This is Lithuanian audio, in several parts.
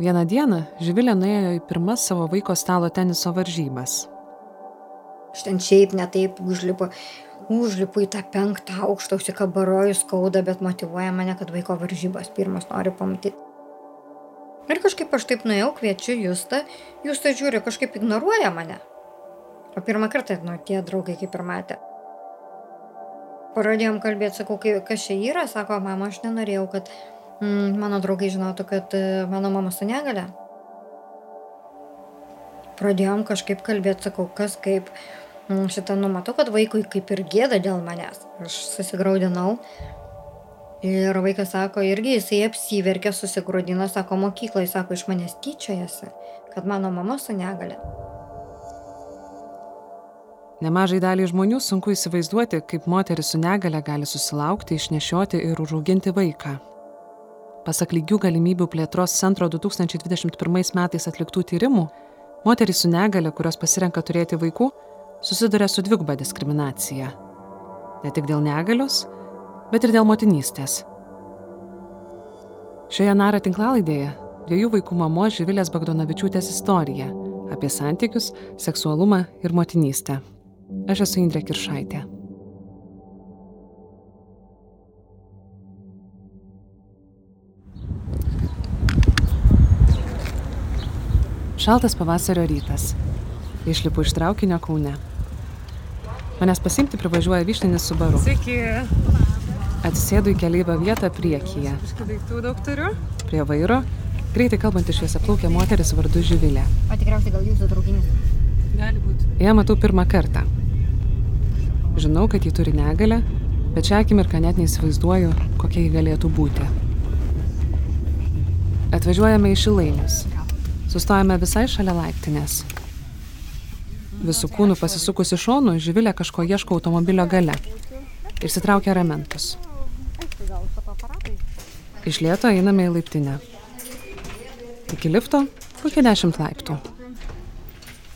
Vieną dieną Živilė nuėjo į pirmas savo vaiko stalo teniso varžybas. Aš ten šiaip netaip užlipu, užlipu į tą penktą aukštą, užsikabaroju skauda, bet motivuoja mane, kad vaiko varžybos pirmas nori pamatyti. Ir kažkaip aš taip nuėjau, kviečiu Justą, Justą žiūri, kažkaip ignoruoja mane. O pirmą kartą, nu, tie draugai kaip ir matė. Pradėjom kalbėti, sakau, kas čia yra, sako, mama, aš nenorėjau, kad mm, mano draugai žinotų, kad mano mama su negale. Pradėjom kažkaip kalbėti, sakau, kas kaip. Mm, šitą numatau, kad vaikui kaip ir gėda dėl manęs. Aš susigaudinau. Ir vaikas sako, irgi jisai apsiverkė, susigrūdino, sako, mokyklai, sako, iš manęs tyčiojasi, kad mano mama su negale. Nemažai daliai žmonių sunku įsivaizduoti, kaip moteris su negale gali susilaukti, išnešioti ir užauginti vaiką. Pasak lygių galimybių plėtros centro 2021 metais atliktų tyrimų, moterys su negale, kurios pasirenka turėti vaikų, susiduria su dviguba diskriminacija. Ne tik dėl negalios, bet ir dėl motinystės. Šioje nara tinklalaidėje dviejų vaikų mamos Živilės Bagdonavičiūtės istorija apie santykius, seksualumą ir motinystę. Aš esu Indrė Kiršaitė. Šaltas pavasario rytas. Išlipu iš traukinio Kaune. Manęs pasimti privažiuoja vyšninis su baru. Sveiki. Atsisėdu į keleivio vietą priekyje. Kažkaip daiktų daug turiu. Prie vairo greitai kalbantį šviesą plaukia moteris vardu Živilė. O tikriausiai gal jūsų traukinis. Gali būti. Ją matau pirmą kartą. Žinau, kad ji turi negalę, bet šią akimirką net neįsivaizduoju, kokia ji galėtų būti. Atvažiuojame į Šilainius. Sustojame visai šalia laiptinės. Visų kūnų pasisukusi šonu, Živilė kažko ieško automobilio gale. Išsitraukia ramentus. Iš lieto einame į laiptinę. Iki lifto kokie dešimt laiptų.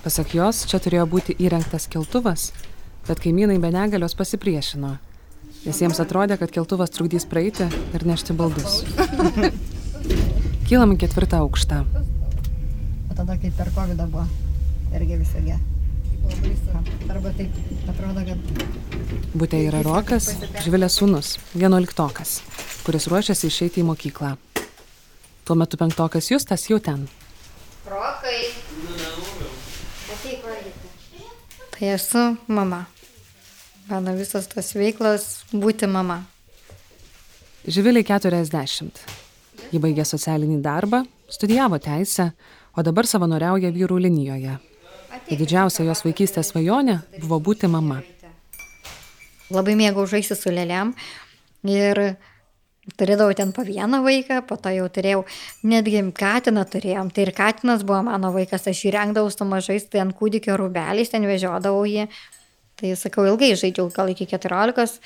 Pasak jos, čia turėjo būti įrengtas keltuvas, bet kaimynai be negalios pasipriešino, nes jiems atrodė, kad keltuvas trukdys praeiti ir nešti baldus. Kylam į ketvirtą aukštą. Tada, kai per COVID buvo, irgi visi ge. Arba taip atrodo, kad... Būtė yra Rokas, Žvilės sūnus, vienuoliktokas, kuris ruošiasi išeiti į mokyklą. Tuo metu penktokas Justas jau ten. Rokai. Tai esu mama. Mano visas tas veiklas būti mama. Živiliai 40. Ji baigė socialinį darbą, studijavo teisę, o dabar savanoriauja vyrų linijoje. Ir didžiausia jos vaikystės svajonė buvo būti mama. Labai mėgau žaisti su lėliam ir turėdavau ten po vieną vaiką, po to jau turėjau, netgi katiną turėjom, tai ir katinas buvo mano vaikas, aš jį rengdavau su mažais, tai ant kūdikio rūbeliais ten vežiodavau jį, Tai sakau, ilgai žaidžiau, gal iki 14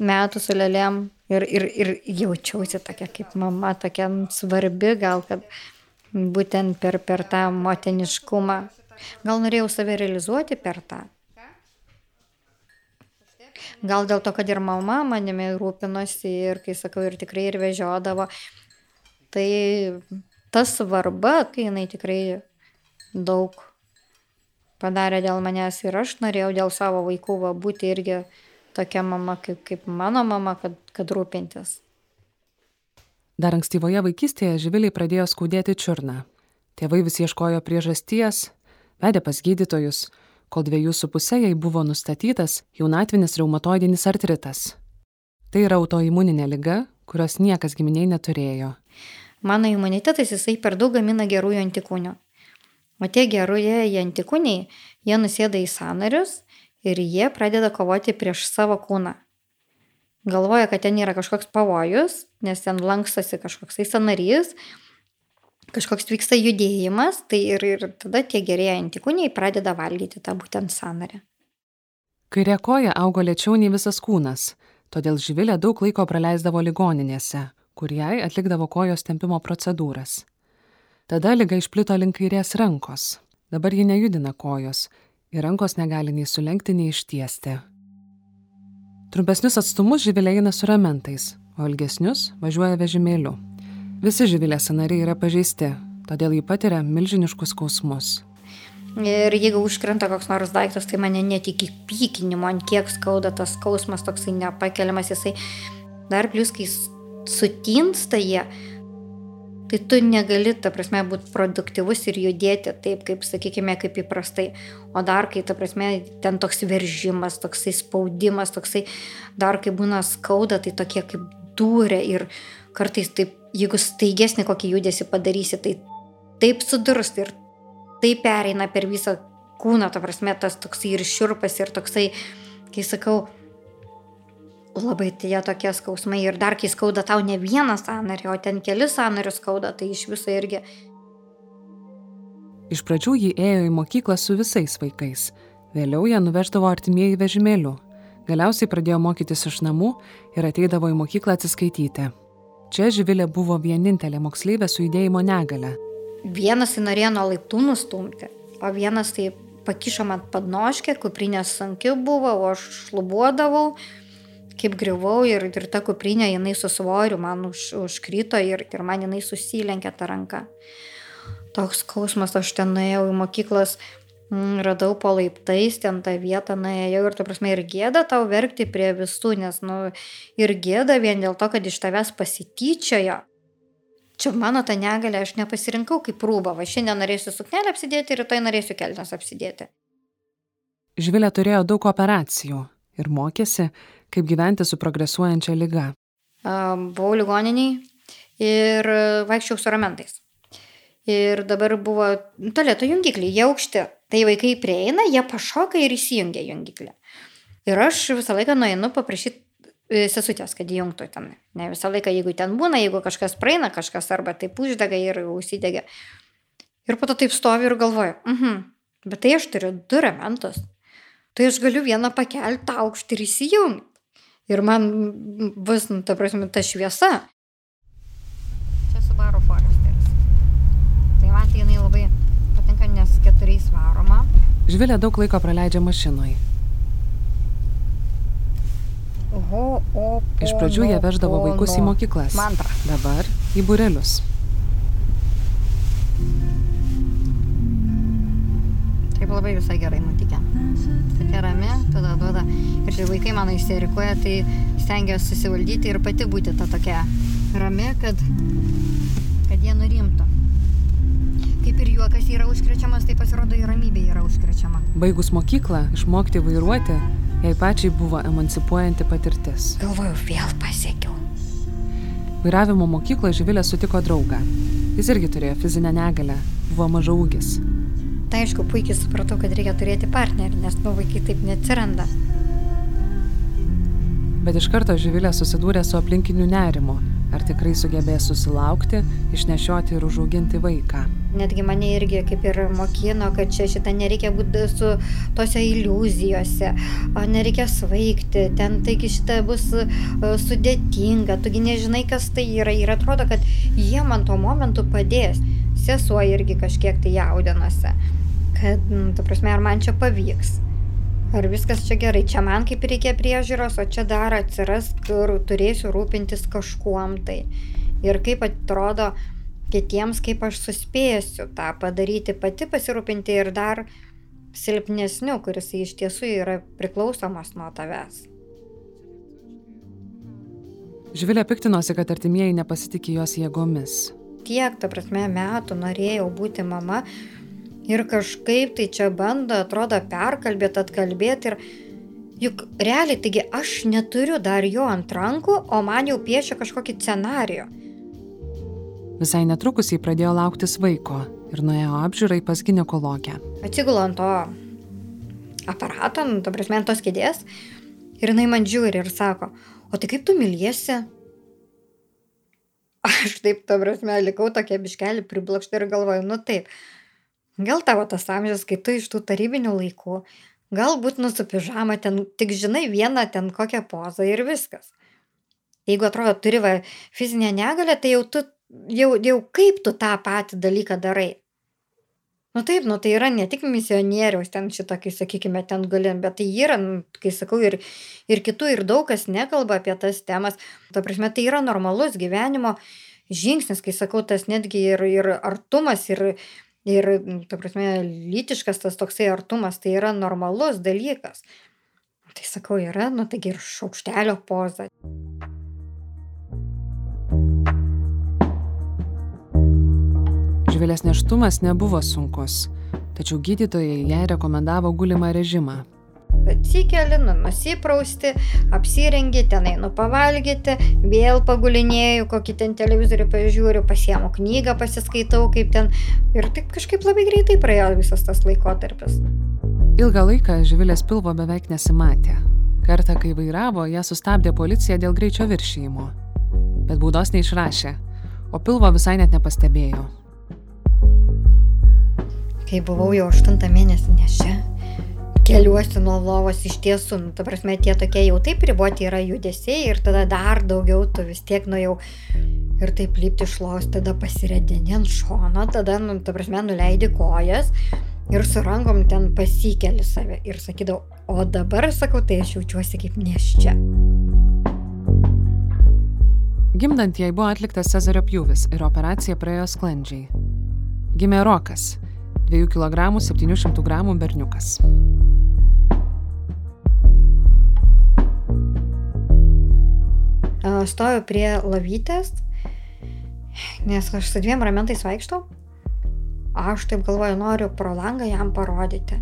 metų su lėlėm ir, ir, ir jaučiausi tokia kaip mama, tokia svarbi, gal kad būtent per, per tą moteniškumą. Gal norėjau save realizuoti per tą. Gal dėl to, kad ir mama manimi rūpinosi ir, kai sakau, ir tikrai ir vežiodavo. Tai ta svarba, kai jinai tikrai daug padarė dėl manęs ir aš norėjau dėl savo vaikų va, būti irgi tokia mama kaip, kaip mano mama, kad, kad rūpintis. Dar ankstyvoje vaikystėje živiliai pradėjo skaudėti čiurną. Tėvai vis ieškojo priežasties, vedė pas gydytojus, kol dviejų su pusė jai buvo nustatytas jaunatvinis reumatoidinis artritas. Tai yra autoimuninė lyga, kurios niekas giminiai neturėjo. Mano imunitetas jisai per daug gamina gerųjų antikūnių. O tie gerųjie antikūniai, jie nusėda į sanarius ir jie pradeda kovoti prieš savo kūną. Galvoja, kad ten yra kažkoks pavojus, nes ten lankstosi kažkoks sanarys, kažkoks vyksta judėjimas, tai ir, ir tada tie gerieji antikūniai pradeda valgyti tą būtent sanarį. Kairė koja augo lėčiau nei visas kūnas, todėl živilė daug laiko praleisdavo ligoninėse, kur jai atlikdavo kojos tempimo procedūras. Tada lyga išplito link kairės rankos. Dabar ji nejudina kojos ir rankos negali nei sulenkti, nei ištiesti. Trumpesnius atstumus živilė eina su ramentais, o ilgesnius važiuoja vežimėliu. Visi živilės sanariai yra pažeisti, todėl ji patiria milžiniškus skausmus. Ir jeigu užkrenta koks nors daiktas, tai mane net iki pykinimo, ant kiek skauda tas skausmas, toksai nepakeliamas, jisai dar plus, kai sutinsta jie, tai tu negali, ta prasme, būti produktyvus ir judėti taip, kaip, sakykime, kaip įprastai. O dar, kai, ta prasme, ten toks veržimas, toksai spaudimas, toksai, dar kai būna skauda, tai tokie kaip dūrė ir kartais taip, jeigu staigesnį kokį judesi padarysi, tai taip sudursti ir tai pereina per visą kūną, ta prasme, tas toksai ir širpas, ir toksai, kai sakau, labai tie tokie skausmai ir dar kai skauda tau ne vieną sąnarį, o ten keli sąnarius skauda, tai iš viso irgi. Iš pradžių ji ėjo į mokyklą su visais vaikais, vėliau ją nuveždavo artimieji vežimėliu, galiausiai pradėjo mokytis iš namų ir ateidavo į mokyklą atsiskaityti. Čia Živilė buvo vienintelė moksleivė su judėjimo negale Vienas tai norėjo nuo laiptų nustumti, o vienas tai pakišo man padnoškę, kuprinė sunki buvo, o aš šlubuodavau, kaip griuvau ir, ir ta kuprinė jinai su svoriu man už, užkrito ir, ir man jinai susilenkė tą ranką. Toks skausmas, aš ten nuėjau į mokyklos, mm, radau po laiptais, ten tą vietą nuėjau ir, ta prasme, ir gėda tau verkti prie visų, nes, nu, ir gėda vien dėl to, kad iš tavęs pasityčiojo čia mano ta negalė, aš nepasirinkau kaip rūbą, va šiandien norėsiu suknelę apsidėti, rytoj norėsiu kelnes apsidėti. Žvilė turėjo daug operacijų ir mokėsi, kaip gyventi su progresuojančia lyga. Buvau ligoniniai ir vaikščiau su ramentais. Ir dabar buvo tolėto jungikliai, jie aukšti. Tai vaikai prieina, jie pašoka ir įsijungia jungiklį. Ir aš visą laiką nueinu paprašyti E, sesutės, kad įjungtų ten. Ne visą laiką, jeigu ten būna, jeigu kažkas praeina, kažkas arba taip uždega ir užsidega. Ir po to taip stovi ir galvoju, mhm, bet tai aš turiu du ramentus. Tai aš galiu vieną pakelti aukštį ir įsijungti. Ir man bus, nu, ta prasme, ta šviesa. Čia Subaru Foresteris. Tai man tai jinai labai patinka, nes keturiais varoma. Žvilė daug laiko praleidžia mašinoje Ho, o, Iš pradžių jie veždavo vaikus į mokyklas. Mantra. Dabar į burelius. Taip labai visai gerai nutikę. Tokia rami, tada duoda. Ir kai vaikai mano įsirikuoja, tai stengiuosi susivaldyti ir pati būti ta tokia rami, kad, kad jie nurimtų. Kaip ir juokas yra užkrečiamas, tai pasirodo ir ramybė yra užkrečiama. Baigus mokyklą, išmokti vairuoti Jai pačiai buvo emancipuojanti patirtis. Galvoju, vėl pasiekiau. Vairavimo mokykloje Živilė sutiko draugą. Jis irgi turėjo fizinę negalę, buvo maža ūgis. Tai aišku, puikiai supratau, kad reikia turėti partnerį, nes nu vaikai taip neatsiranda. Bet iš karto Živilė susidūrė su aplinkiniu nerimu, ar tikrai sugebės susilaukti, išnešioti ir užauginti vaiką. Netgi mane irgi kaip ir mokino, kad čia šitą nereikia būti su tose iliuzijose, o nereikia svaigti, ten taigi šitą bus e, sudėtinga, tugi nežinai, kas tai yra ir atrodo, kad jie man tuo momentu padės. Sesuo irgi kažkiek tai jaudinasi, kad, nu, tu prasme, ar man čia pavyks. Ar viskas čia gerai, čia man kaip reikia priežiūros, o čia dar atsiras, kur turėsiu rūpintis kažkuom tai. Ir kaip atrodo kitiems, kaip aš suspėsiu tą padaryti, pati pasirūpinti ir dar silpnesniu, kuris iš tiesų yra priklausomas nuo tavęs. Žvilė piktinosi, kad artimieji nepasitikė jos jėgomis. Tiek, ta prasme, metų norėjau būti mama, ir kažkaip tai čia bando, atrodo, perkalbėti, atkalbėti ir juk realiai, taigi aš neturiu dar jo ant rankų, o man jau piešia kažkokį scenarijų. Visai netrukus jį pradėjo lauktis vaiko ir nuėjo apžiūrai pas gynekologę. Atsigulu ant to aparato, nu, to prasme, ant tos kėdės ir jinai man žiūri ir sako, o tai kaip tu myliesi? Aš taip, to prasme, likau tokia biškelį priblokšta ir galvoju, nu taip, Gal tavo tas amžius, kai tu iš tų tarybinių laikų, galbūt nusu pižamą ten, tik žinai vieną ten kokią pozą ir viskas. Jeigu atrodo, turi va, fizinę negalę, tai jau, tu, jau, jau kaip tu tą patį dalyką darai. Nu taip, nu tai yra ne tik misionieriaus ten šitą, kai sakykime, ten galim, bet tai yra, nu, kai sakau, ir, ir kitų, ir daug kas nekalba apie tas temas. Ta prasme, tai yra normalus gyvenimo žingsnis, kai sakau, tas netgi ir, ir artumas, ir, ir, ta prasme, lytiškas tas toksai artumas, tai yra normalus dalykas. Tai sakau, yra, nu taigi ir šaukštelio poza. Živilės neštumas nebuvo sunkus, tačiau gydytojai jai rekomendavo gulimą režimą atsikeli, nu, nusiprausti, apsirengi, ten einu pavalgyti, vėl pagulinėjau, kokį ten televizorių pažiūriu, pasiemu knygą, pasiskaitau, kaip ten. Ir taip kažkaip labai greitai praėjo visas tas laikotarpis. Ilgą laiką Živilės pilvo beveik nesimatė. Kartą, kai vairavo, ją sustabdė policija dėl greičio viršyjimo. Bet baudos neišrašė, o pilvo visai net nepastebėjo. Kai buvau jau aštuntą mėnesį nešia, keliuosi nuo lovos iš tiesų, nu, ta prasme, tie tokie jau taip riboti yra judesiai ir tada dar daugiau tu vis tiek nu jau ir taip lipti iš lovos, tada pasiredini ant šono, tada, nu, ta prasme, nuleidi kojas ir su rankom ten pasikeli save ir sakydavau, o dabar sakau, tai aš jaučiuosi kaip neščia. Gimdant jai buvo atliktas Cezario pjūvis ir operacija praėjo sklandžiai. Gimė Rokas, 2 kg 700 g berniukas. Stoju prie lavytės, nes aš su dviem ramentais vaikštau. Aš taip galvoju, noriu pro langą jam parodyti.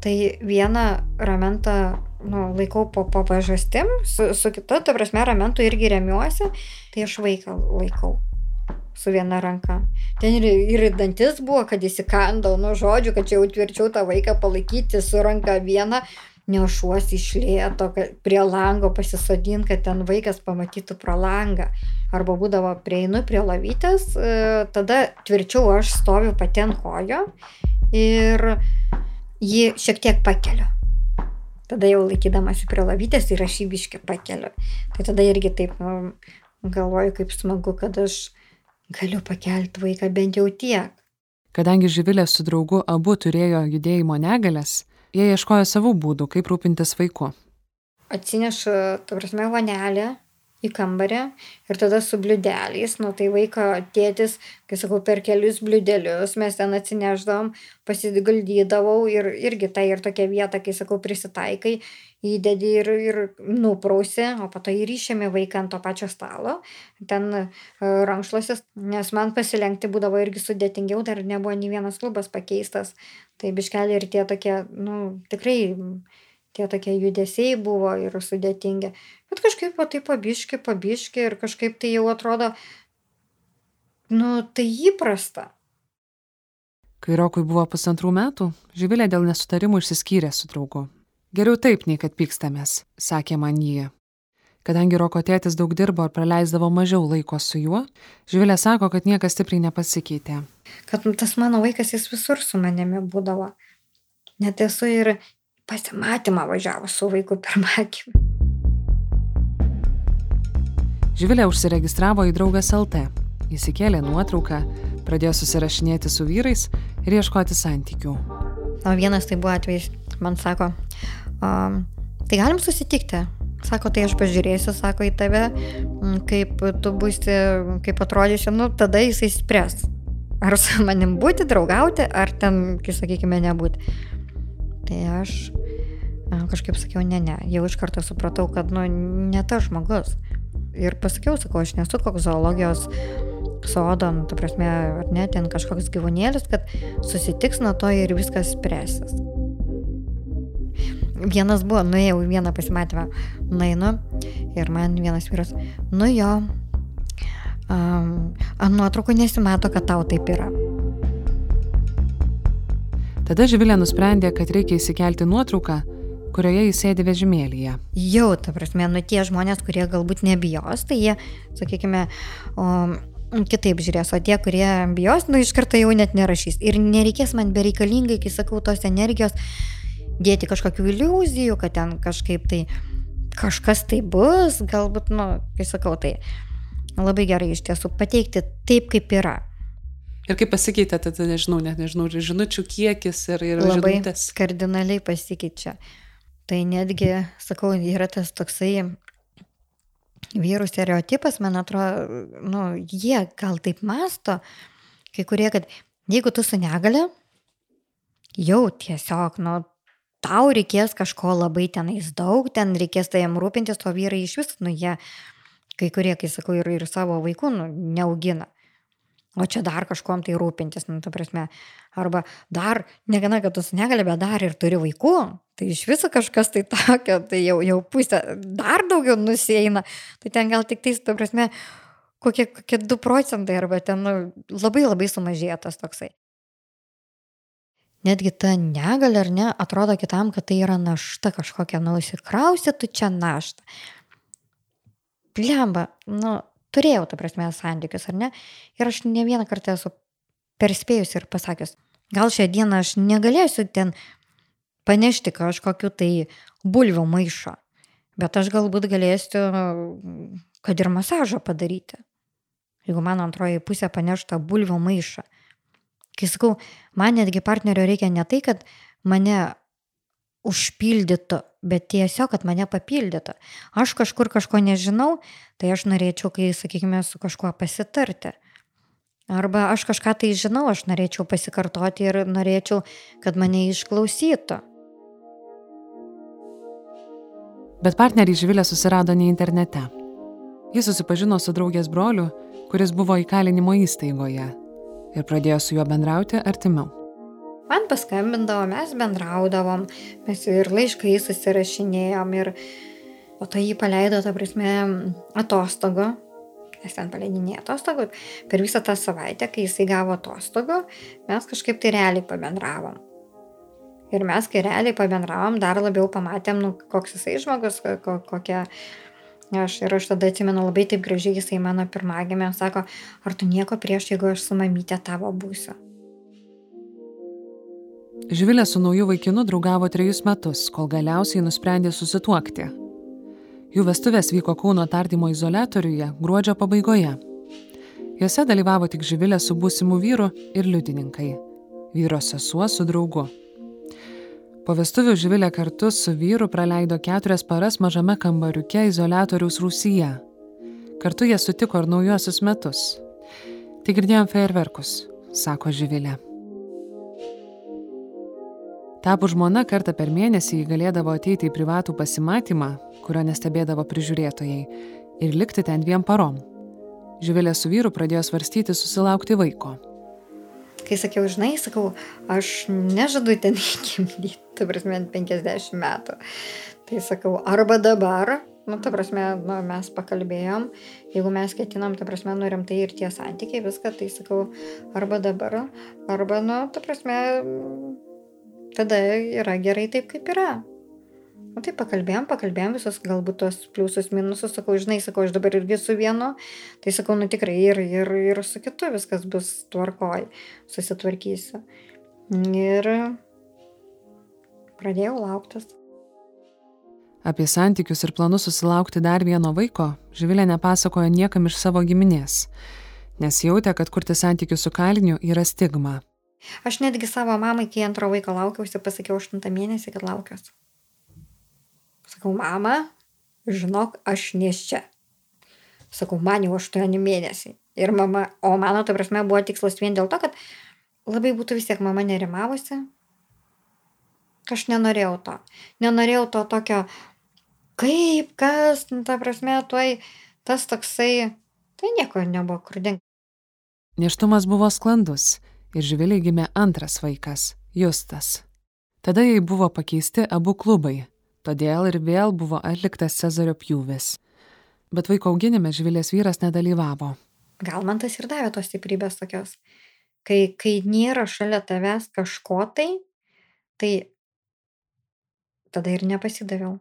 Tai vieną ramentą nu, laikau po, pažastim, su, su kita, ta prasme, ramentu irgi remiuosi, tai aš vaiką laikau su viena ranka. Ten ir, ir dantis buvo, kad įsikandau, nu žodžiu, kad čia jau tvirčiau tą vaiką palaikyti su ranka vieną, nešuosi iš lėto prie lango pasisodint, kad ten vaikas pamatytų pro langą. Arba būdavo prieinu prie lavytės, e, tada tvirčiau aš stoviu pati ant kojo ir jį šiek tiek pakeliu. Tada jau laikydamasi prie lavytės ir aš jį biški pakeliu. Tai tada irgi taip nu, galvoju, kaip smagu, kad aš galiu pakelti vaiką bent jau tiek. Kadangi Živilė su draugu abu turėjo judėjimo negalės, Jie ieškojo savų būdų, kaip rūpintis vaiku. Atsinešu, ta prasme, vanelę į kambarį ir tada su bliudeliais, nu tai vaiko tėtis, kai sakau, per kelius bliudelius mes ten atsineždavom, pasigaldydavau ir irgi tai ir tokia vieta, kai sakau, prisitaikai, įdedi ir, ir nuprausi, o po to įryšiami vaiką ant to pačio stalo, ten e, rankšluosis, nes man pasilenkti būdavo irgi sudėtingiau, dar nebuvo nei vienas klubas pakeistas, tai biškeliai ir tie tokie, nu, tikrai tie tokie judesiai buvo ir sudėtingi. Bet kažkaip va tai pabiški, pabiški ir kažkaip tai jau atrodo, nu, tai įprasta. Kai Rokui buvo pusantrų metų, Živilė dėl nesutarimų išsiskyrė su draugu. Geriau taip, nei kad pykstamės, sakė man jie. Kadangi Roko tėtis daug dirbo ir praleisdavo mažiau laiko su juo, Živilė sako, kad niekas stipriai nepasikeitė. Kad tas mano vaikas jis visur su manimi būdavo. Net esu ir pasimatymą važiavo su vaiku pirmąkį. Živilė užsiregistravo į draugas LT, įsikėlė nuotrauką, pradėjo susirašinėti su vyrais ir ieškoti santykių. O vienas tai buvo atvejis, man sako, um, tai galim susitikti, Sako, tai aš pažiūrėsiu, sako į tave, kaip tu būsi, kaip atrodysi, nu, tada jisai spręs. Ar su manim būti, draugauti, ar ten, kai sakykime, nebūti. Tai aš kažkaip sakiau, ne, ne, jau iš karto supratau, kad, nu, ne tas žmogus. Ir pasakiau, sakau, aš nesu koks zoologijos sodo, nu, ta prasme, ar ne, ten kažkoks gyvūnėlis, kad susitiks nuo to ir viskas spręsis vienas buvo, nuėjau į vieną pasimatymą, nueinu ir man vienas vyras, nu jo, um, ant nuotraukų nesimato, kad tau taip yra. Tada Živilė nusprendė, kad reikia įsikelti nuotrauką, kurioje jis sėdi vežimėlyje. Jau, ta prasme, nu tie žmonės, kurie galbūt nebijos, tai jie, sakykime, um, kitaip žiūrės, o tie, kurie bijos, nu iš karto jau net nerašys. Ir nereikės man bereikalingai, kai sakau, tos energijos, dėti kažkokių iliuzijų, kad ten kažkaip tai kažkas tai bus, galbūt, nu, kai sakau, tai labai gerai iš tiesų pateikti taip, kaip yra. Ir kaip pasikeitė, tada nežinau, net nežinau, žinučių kiekis ir, ir labai žinutės. kardinaliai pasikeičia. Tai netgi, sakau, yra tas toksai vyrų stereotipas, man atrodo, nu, jie gal taip masto, kai kurie, kad jeigu tu su negale, jau tiesiog, nu, tau reikės kažko labai tenais daug, ten reikės tai jam rūpintis, to vyrai iš vis, nu, jie, kai kurie, kai sakau, ir, ir savo vaikų, nu, neaugina. O čia dar kažkuom tai rūpintis, nu, ta prasme. Arba dar, negana, kad tu su negali, bet dar ir turi vaikų, tai iš viso kažkas tai tokio, tai jau, jau pusė, dar daugiau nusieina. Tai ten gal tik tais, ta prasme, kokie, kokie 2 procentai, arba ten nu, labai labai sumažėtas toksai. Netgi ta negalė ar ne, atrodo kitam, kad tai yra našta kažkokia, nusikrausi tu čia naštą. Plemba, nu, turėjau, ta prasme, santykius, ar ne? Ir aš ne vieną kartą esu perspėjus ir pasakęs, gal šią dieną aš negalėsiu ten panešti kažkokiu tai bulvių maišo, bet aš galbūt galėsiu, kad ir masažą padaryti. Jeigu mano antroji pusė panešta bulvių maišą. Kai sakau, man netgi partnerio reikia ne tai, kad mane užpildytų, bet tiesiog, kad mane papildytų. Aš kažkur kažko nežinau, tai aš norėčiau, kai, sakykime, su kažkuo pasitarti. Arba aš kažką tai žinau, aš norėčiau pasikartoti ir norėčiau, kad mane išklausytų. Bet partnerį Živilė susirado ne internete. Jis susipažino su draugės broliu, kuris buvo įkalinimo įstaigoje ir pradėjo su juo bendrauti artimiau. Man paskambindavo, mes bendraudavom, mes ir laiškai susirašinėjom ir po to jį paleido, ta prasme, atostogų, nes ten paleidinėjo atostogų. Per visą tą savaitę, kai jisai gavo atostogų, mes kažkaip tai realiai pabendravom. Ir mes, kai realiai pabendravom, dar labiau pamatėm, nu, koks jisai žmogus, ko, kokia... Aš ir aš tada atsimenu labai taip gražiai, jisai mano pirmagimė sako, ar tu nieko prieš, jeigu aš su mamytė tavo būsiu. Živilė su nauju vaikinu draugavo trejus metus, kol galiausiai nusprendė susituokti. Jų vestuvės vyko Kauno tardymo izolatoriuje gruodžio pabaigoje. Jose dalyvavo tik Živilė su būsimu vyru ir liudininkai - vyro sesuo su draugu. Po vestuvių Živilė kartu su vyru praleido keturias paras mažame kambariuke izolatoriaus rūsyje. Kartu jie sutiko ir naujuosius metus. Tik girdėjom fejerverkus, sako Živilė. Tapo žmona kartą per mėnesį jį galėdavo ateiti į privatų pasimatymą, kurio nestebėdavo prižiūrėtojai, ir likti ten dviem parom. Živilė su vyru pradėjo svarstyti susilaukti vaiko. Kai sakiau, žinai, sakau, aš nežadu ten gimdyti, ta prasme, 50 metų. Tai sakau, arba dabar, nu, ta prasme, nu, mes pakalbėjom, jeigu mes ketinam, ta prasme, norim tai ir tie santykiai, viską, tai sakau, arba dabar, arba, nu, ta prasme, tada yra gerai taip, kaip yra. O tai pakalbėjom, pakalbėjom visus galbūt tos pliusus, minusus, sakau, žinai, sakau, aš dabar irgi su vienu, tai sakau, nu tikrai ir, ir, ir su kitu viskas bus tvarkoj, susitvarkysiu. Ir pradėjau lauktis. Apie santykius ir planus susilaukti dar vieno vaiko Živilė nepasakojo niekam iš savo giminės, nes jautė, kad kurti santykius su kaliniu yra stigma. Aš netgi savo mamai, kai antro vaiko laukiausi, pasakiau aštuntą mėnesį, kad laukiuosi. Sakau, mama, žinok, aš neščia. Sakau, man jau aštuoni mėnesiai. Ir mama, o mano, ta prasme, buvo tikslas vien dėl to, kad labai būtų vis tiek mama nerimavosi. Aš nenorėjau to. Nenorėjau to tokio, kaip, kas, nu, ta prasme, tuoj tas toksai, tai nieko nebuvo dengti. Neštumas buvo sklandus ir Živiliai gimė antras vaikas - Justas. Tada jai buvo pakeisti abu klubai, todėl ir vėl buvo atliktas Cezario pjūvis. Bet vaiko auginime Živilės vyras nedalyvavo. Gal man tas ir davė tos stiprybės tokios. Kai, kai nėra šalia tavęs kažko tai, tai tada ir nepasidaviau.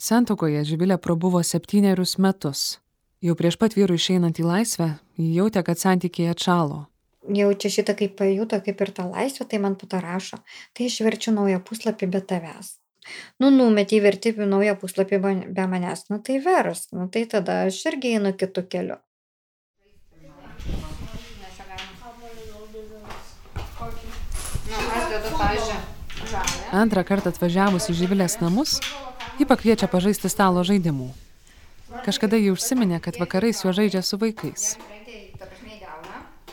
Santokoje Živilė prabuvo septynerius metus. Jau prieš pat vyrų išeinant į laisvę, ji jautė, kad santykiai atšalo jau čia šitą kaip pajuto, kaip ir tą laisvę, tai man pato rašo, tai aš verčiu naują puslapį be tavęs. Nu, numetį vertybių naują puslapį be manęs, nu tai vers, nu tai tada aš irgi einu kitų kelių. Antrą kartą atvažiavus į Živilės namus, ji pakviečia pažaisti stalo žaidimų. Kažkada jį užsiminė, kad vakarais juo žaidžia su vaikais.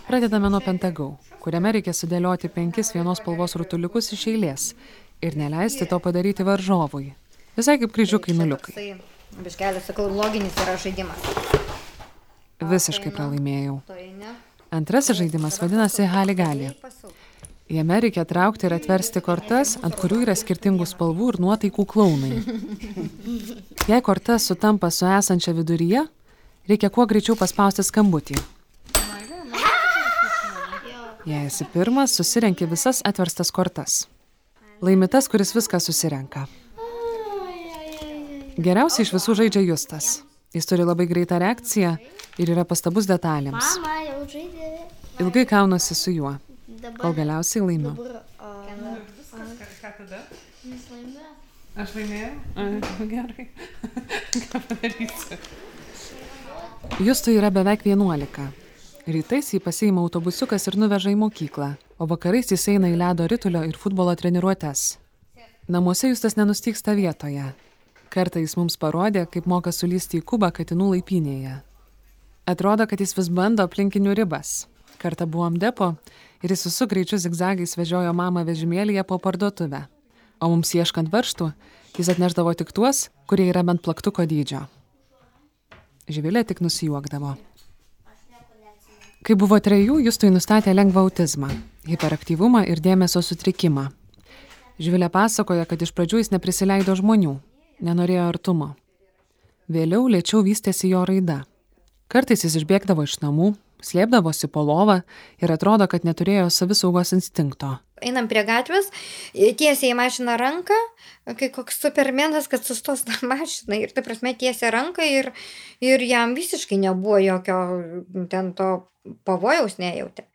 Pradedame nuo pentagau, kuriame reikia sudėlioti penkis vienos spalvos rutuliukus iš eilės ir neleisti to padaryti varžovui. Visai kaip kryžiukai nuliukai. Biškelis, sakau, loginis yra žaidimas. Visiškai pralaimėjau. Antrasis žaidimas vadinasi Haligali. Jame reikia traukti ir atversti kortas, ant kurių yra skirtingų spalvų ir nuotaikų klaunai. Jei kortas sutampa su esančia viduryje, reikia kuo greičiau paspausti skambutį. Jei esi pirmas, susirenki visas atverstas kortas. Laimitas, kuris viską susirenka. Geriausiai iš visų žaidžia Justas. Jis turi labai greitą reakciją ir yra pastabus detalėms. Ilgai kaunasi su juo, Dabar. kol galiausiai laimiu. Aš laimėjau? Gerai. Ką padarysiu? Justui yra beveik 11. Rytais jį pasiima autobusiukas ir nuveža į mokyklą, o vakarais jis eina į ledo ritulio ir futbolo treniruotes. Namuose Justas nenustyksta vietoje. Kartą jis mums parodė, kaip moka sulysti į kubą katinų laipynėje. Atrodo, kad jis vis bando aplinkinių ribas. Kartą buvom depo ir jis visų greičių zigzagais vežiojo mamą vežimėlyje po parduotuvę. O mums ieškant varštų, jis atneždavo tik tuos, kurie yra bent plaktuko dydžio. Živilė tik nusijuokdavo. Kai buvo trejų, Justui nustatė lengvą autizmą, hiperaktyvumą ir dėmesio sutrikimą. Živilė pasakoja, kad iš pradžių jis neprisileido žmonių, nenorėjo artumo. Vėliau lėčiau vystėsi jo raida. Kartais jis išbėgdavo iš namų, slėpdavosi po lovą ir atrodo, kad neturėjo savisaugos instinkto. Einam prie gatvės, tiesiai į mašiną ranką, kai koks supermenas, kad sustos tą mašiną ir, ta prasme, tiesia ranką ir, ir jam visiškai nebuvo jokio ten to pavojaus nejautė.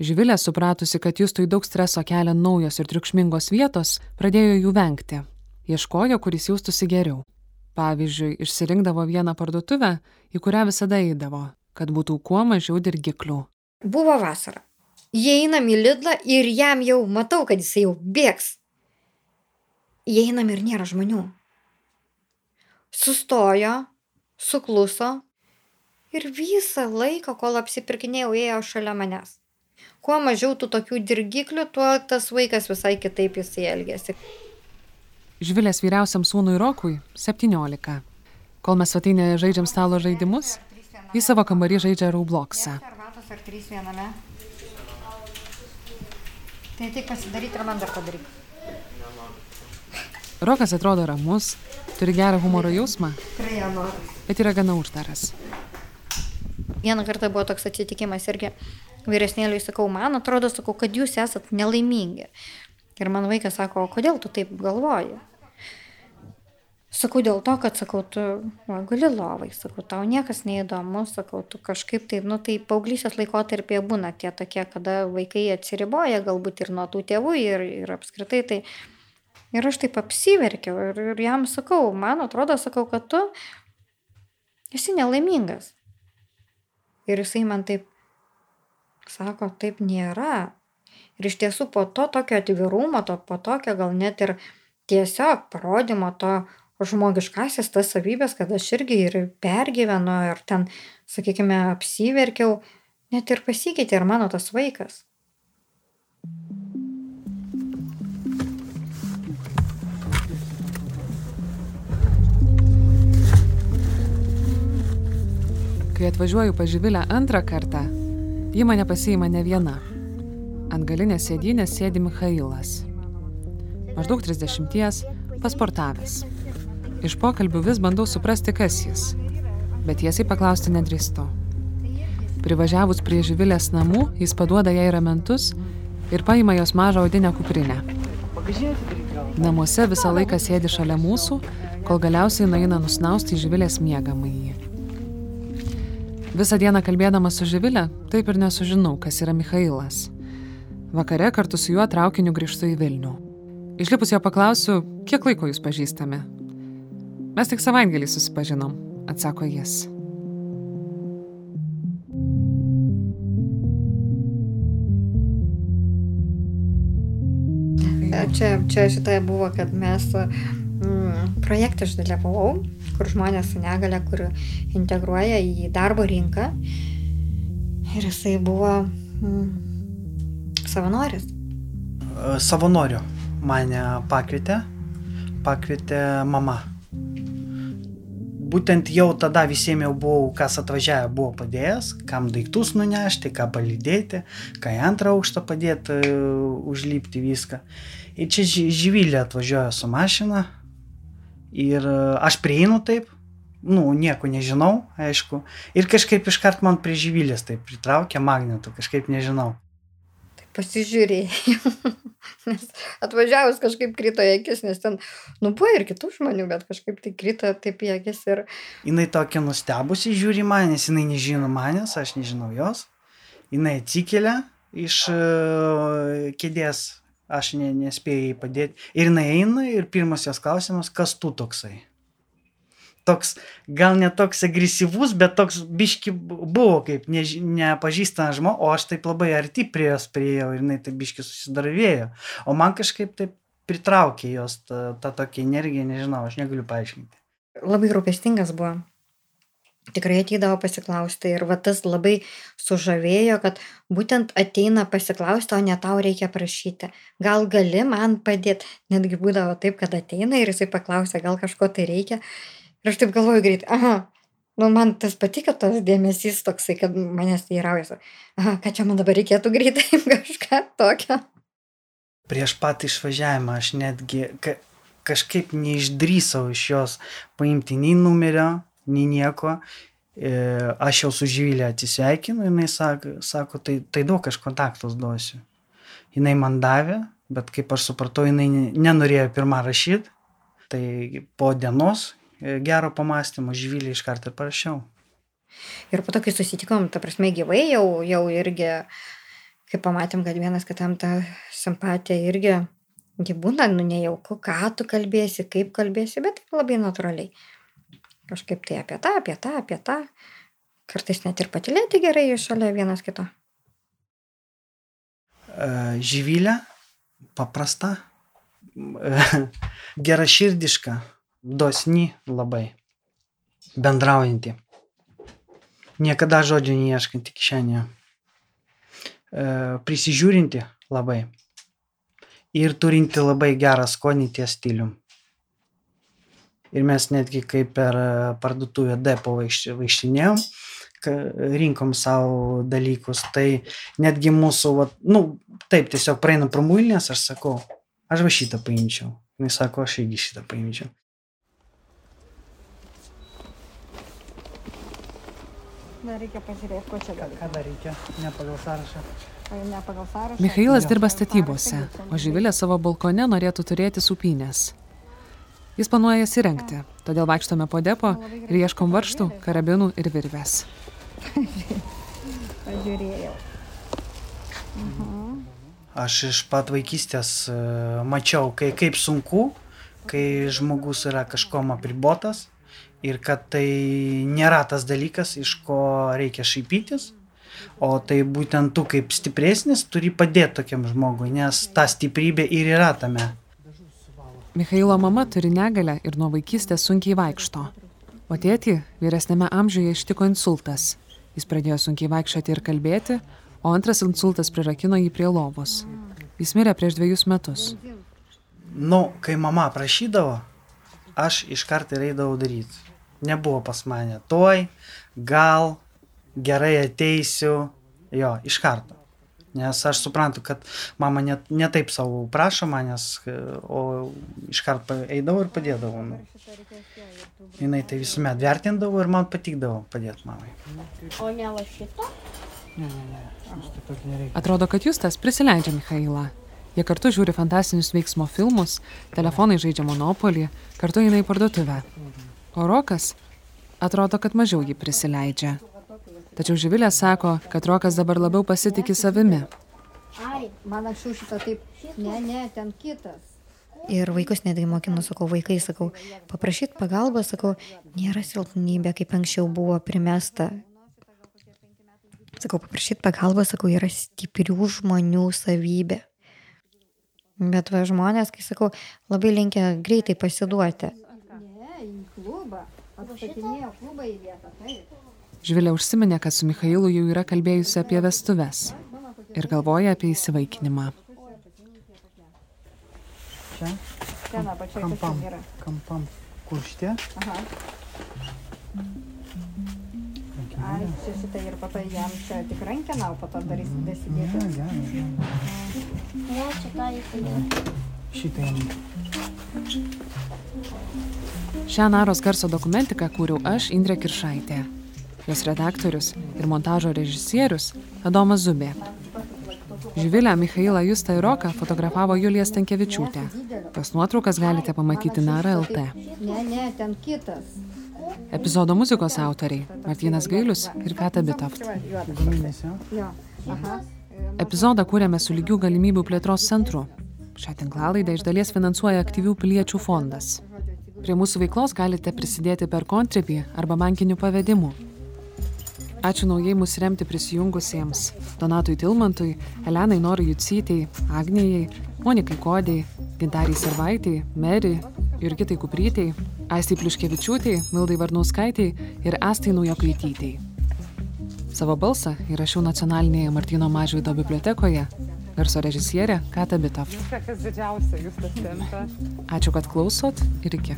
Živilė, supratusi, kad Justui daug streso kelia naujos ir triukšmingos vietos, pradėjo jų vengti. Ieškojo, kuris jaustųsi geriau. Pavyzdžiui, išsirinkdavo vieną parduotuvę, į kurią visada eidavo, kad būtų kuo mažiau dirgiklių. Buvo vasara. Įeinam į Lidlą ir jam jau matau, kad jis jau bėgs. Įeinam ir nėra žmonių. Sustojo, sukluso ir visą laiką, kol apsipirkinėjau, ėjo šalia manęs. Kuo mažiau tų tokių dirgiklių, tuo tas vaikas visai kitaip jisai elgėsi. Žvilės vyriausiam sūnui Rokui 17. Kol mes svetainėje žaidžiam stalo žaidimus, į savo kambarį žaidžia Robloxą. Arbatos ar trys viename. Tai tik pasidaryti ir man dar padaryk. Rokas atrodo ramus, turi gerą humoro jausmą, bet yra gana uždaras. Vieną kartą buvo toks atsitikimas irgi vyresnėliui sakau, man atrodo, sakau, kad jūs esat nelaimingi. Ir man vaikas sako, o kodėl tu taip galvoji? Sakau, dėl to, kad, sakau, tu va, gali lovai, sakau, tau niekas neįdomu, sakau, tu kažkaip tai, nu tai paauglysės laikotarpėje būna tie tokie, kada vaikai atsiriboja galbūt ir nuo tų tėvų ir, ir apskritai tai. Ir aš taip apsiverkiau ir, ir jam sakau, man atrodo, sakau, kad tu esi nelaimingas. Ir jisai man taip sako, taip nėra. Ir iš tiesų po to tokio atvirumo, to, po tokio gal net ir tiesiog parodymo to žmogiškasis tas savybės, kad aš irgi ir pergyvenu ir ten, sakykime, apsiverkiau, net ir pasikeitė ir mano tas vaikas. Kai atvažiuoju paživilę antrą kartą, ji mane pasiima ne viena. Ant galinės sėdynės sėdi Mikhailas. Maždaug 30, pasportavęs. Iš pokalbių vis bandau suprasti, kas jis, bet tiesiai paklausti nedrįstu. Privažiavus prie živilės namų, jis paduoda jai ramentus ir paima jos mažą odinę kuprinę. Namuose visą laiką sėdi šalia mūsų, kol galiausiai nueina nusnausti į živilės miegamąjį. Visą dieną kalbėdama su živilė, taip ir nesužinau, kas yra Mikhailas. Vakare kartu su juo traukiniu grįžtu į Vilnių. Išlipus jo paklausiu, kiek laiko jūs pažįstami. Mes tik savaitgalį susipažinom, atsako jis. Čia, čia šitą buvo, kad mes mm, projektą aš dalyvavau, kur žmonės su negale, kur integruoja į darbo rinką. Ir jisai buvo mm, savanoris. E, Savanoriu mane pakvietė, pakvietė mama. Būtent jau tada visiems jau buvau, kas atvažiavę, buvo padėjęs, kam daiktus nunešti, ką palydėti, ką į antrą aukštą padėti, e, užlipti viską. Ir čia Ži- Živilė atvažiuoja su mašina ir e, aš prieinu taip, nu, nieko nežinau, aišku. Ir kažkaip iškart man prie Živilės taip pritraukė magnetų, kažkaip nežinau. Pasižiūrėjau. Nes atvažiavus kažkaip krito į akis, nes ten, nu, buvo ir kitų žmonių, bet kažkaip tai krito taip į akis ir jinai tokia nustebusi žiūri nes jinai nežino manęs, aš nežinau jos. Jinai atsikelia iš e, kėdės, aš ne, nespėjau jai padėti. Ir jinai eina ir pirmas jos klausimas, kas tu toksai? Toks, gal ne toks agresyvus, bet toks biški bu- buvo kaip neži- nepažįstamas žmogus, o aš taip labai arti prie jos prieėjau ir jinai taip biški susidaravėjo. O man kažkaip taip pritraukė jos ta, ta tokia energija, nežinau, aš negaliu paaiškinti. labai rūpestingas buvo. Tikrai ateidavo pasiklausti ir va tas labai sužavėjo, kad būtent ateina pasiklausti, o ne tau reikia prašyti. Gal gali man padėti. Netgi būdavo taip, kad ateina ir jisai paklausia, gal kažko tai reikia. Ir aš taip galvoju greit, aha, nu man tas patiko tas dėmesys toksai, kad manęs tai įraujas. Aha, ką čia man dabar reikėtų greitai kažką tokio. prieš pat išvažiavimą aš netgi ka, kažkaip neišdrysau iš jos paimti nei numerio, nei nieko. E, aš jau su Žylė atsisveikinu, jinai sako, sako tai, tai daug aš kontaktus duosiu. Jinai man davė, bet kaip aš supratau, jinai ne- nenorėjo pirmą rašyti. Tai po dienos gero pamastymo Žylė iš karto ir parašiau. Ir po to, kai susitikom, ta prasme, gyvai jau, jau irgi, kai pamatėm, kad vienas kitam ta simpatija irgi, ji būna, nu nejauku, ką tu kalbėsi, kaip kalbėsi, bet labai natūraliai. Kažkaip tai apie tą, apie tą, apie tą. Kartais net ir patilėti gerai šalia vienas kito. Žyvilė, paprasta, e, geraširdiška, dosni labai, bendraujanti. Niekada žodžio neieškanti kišenėje. E, Prisižiūrinti labai. Ir turinti labai gerą skonį ties stilium. Ir mes netgi kaip per parduotuvę vaikštinėjom, ka- rinkom savo dalykus, tai netgi mūsų, vat, nu, taip, tiesiog praeina pro muilinės, aš sakau, aš va šitą paimčiau. Jis sako, aš irgi šitą paimčiau. Na, reikia pažiūrėti, ko čia gali. Ką dar reikia? Ne pagal sąrašą. Ne pagal sąrašą. Mikhailas dirba statybose, o Živilė savo balkone norėtų turėti supynės. Jis planuoja jas įrengti, todėl vaikštome po depo ir ieškom varštų, karabinų ir virvės. Pažiūrėjau. Aš iš pat vaikystės e, mačiau, kai, kaip sunku, kai žmogus yra kažkom apribotas ir kad tai nėra tas dalykas, iš ko reikia šaipytis, o tai būtent tu kaip stipresnis turi padėti tokiam žmogui, nes ta stiprybė ir yra tame. Mikhailo mama turi negalę ir nuo vaikystės sunkiai vaikšto. O tėtį vyresnėme amžiuje ištiko insultas. Jis pradėjo sunkiai vaikščioti ir kalbėti, o antras insultas prirakino jį prie lovos. Jis mirė prieš dviejus metus. Nu, kai mama prašydavo, aš iš karto ir eidavau daryti. Nebuvo pas mane toj, gal gerai ateisiu, jo, iš karto. Nes aš suprantu, kad mama net, ne taip savo prašo manęs, o iš karto eidavau ir padėdavau. Nu. Jinai tai visuomet vertindavo ir man patikdavo padėti mamai. O ne va šito? Atrodo, kad Justas prisileidžia Mikhailą. Jie kartu žiūri fantastinius veiksmo filmus, telefonai žaidžia monopolį, kartu eina į parduotuvę. O Rokas atrodo, kad mažiau jį prisileidžia. Tačiau Živilė sako, kad Rokas dabar labiau pasitikė savimi. Ai, Man anksčiau šitą taip. Ne, ne, ten kitas. Ir vaikus netgi mokinu, sakau, vaikai, sakau, paprašyti pagalbos, sakau, nėra silpnybė, kaip anksčiau buvo primesta. Sakau, paprašyti pagalbos, sakau, yra stiprių žmonių savybė. Bet va žmonės, kai sakau, labai linkia greitai pasiduoti. Atstatinėjo klubą į vietą, taip. Živilė užsiminė, kad su Michailu jau yra kalbėjusi apie vestuves ir galvoja apie įsivaikinimą. Čia Ten apačioje kampam, kampam. Kur šitie? Aha. Ai, čia šitą ir to jam čia tik rankeną, o po to darys Ne, dasidėti. gerai. Ne, čia ką jis Šitą jam. Šią Naros garso dokumentiką kūriau aš, Indrė Kiršaitė. Jos redaktorius ir montažo režisierius Adomas Zubė. Živilę, Michailą Justą ir Roką fotografavo Julija Stankevičiūtė. Jos nuotraukas galite pamatyti Nara LT. Ne, ne, ten kitas. Epizodo muzikos autoriai - Martinas Gailius ir Kata Bitoft. Epizodą kūrėme su lygių galimybių plėtros centru. Šią tinklalaidą iš dalies finansuoja aktyvių piliečių fondas. Prie mūsų veiklos galite prisidėti per kontribį arba bankinių pavedimų. Ačiū naujai mus remti prisijungusiems Donatui Tilmantui, Elenai Norai Jucytei, Agnijai, Monikai Kodėjai, Gintarijai Servaitai, Meri, Jurgitai Kuprytei, Aistai Pliuškevičiūtei, Mildai Varnauskaitei ir Astai Naujokaitytei. Savo balsą įrašiau nacionalinėje Martino Mažvydo bibliotekoje, garso režisierė Kata Bitov. Viską, kas didžiausia, jūs tas tempia. Ačiū, kad klausot ir iki.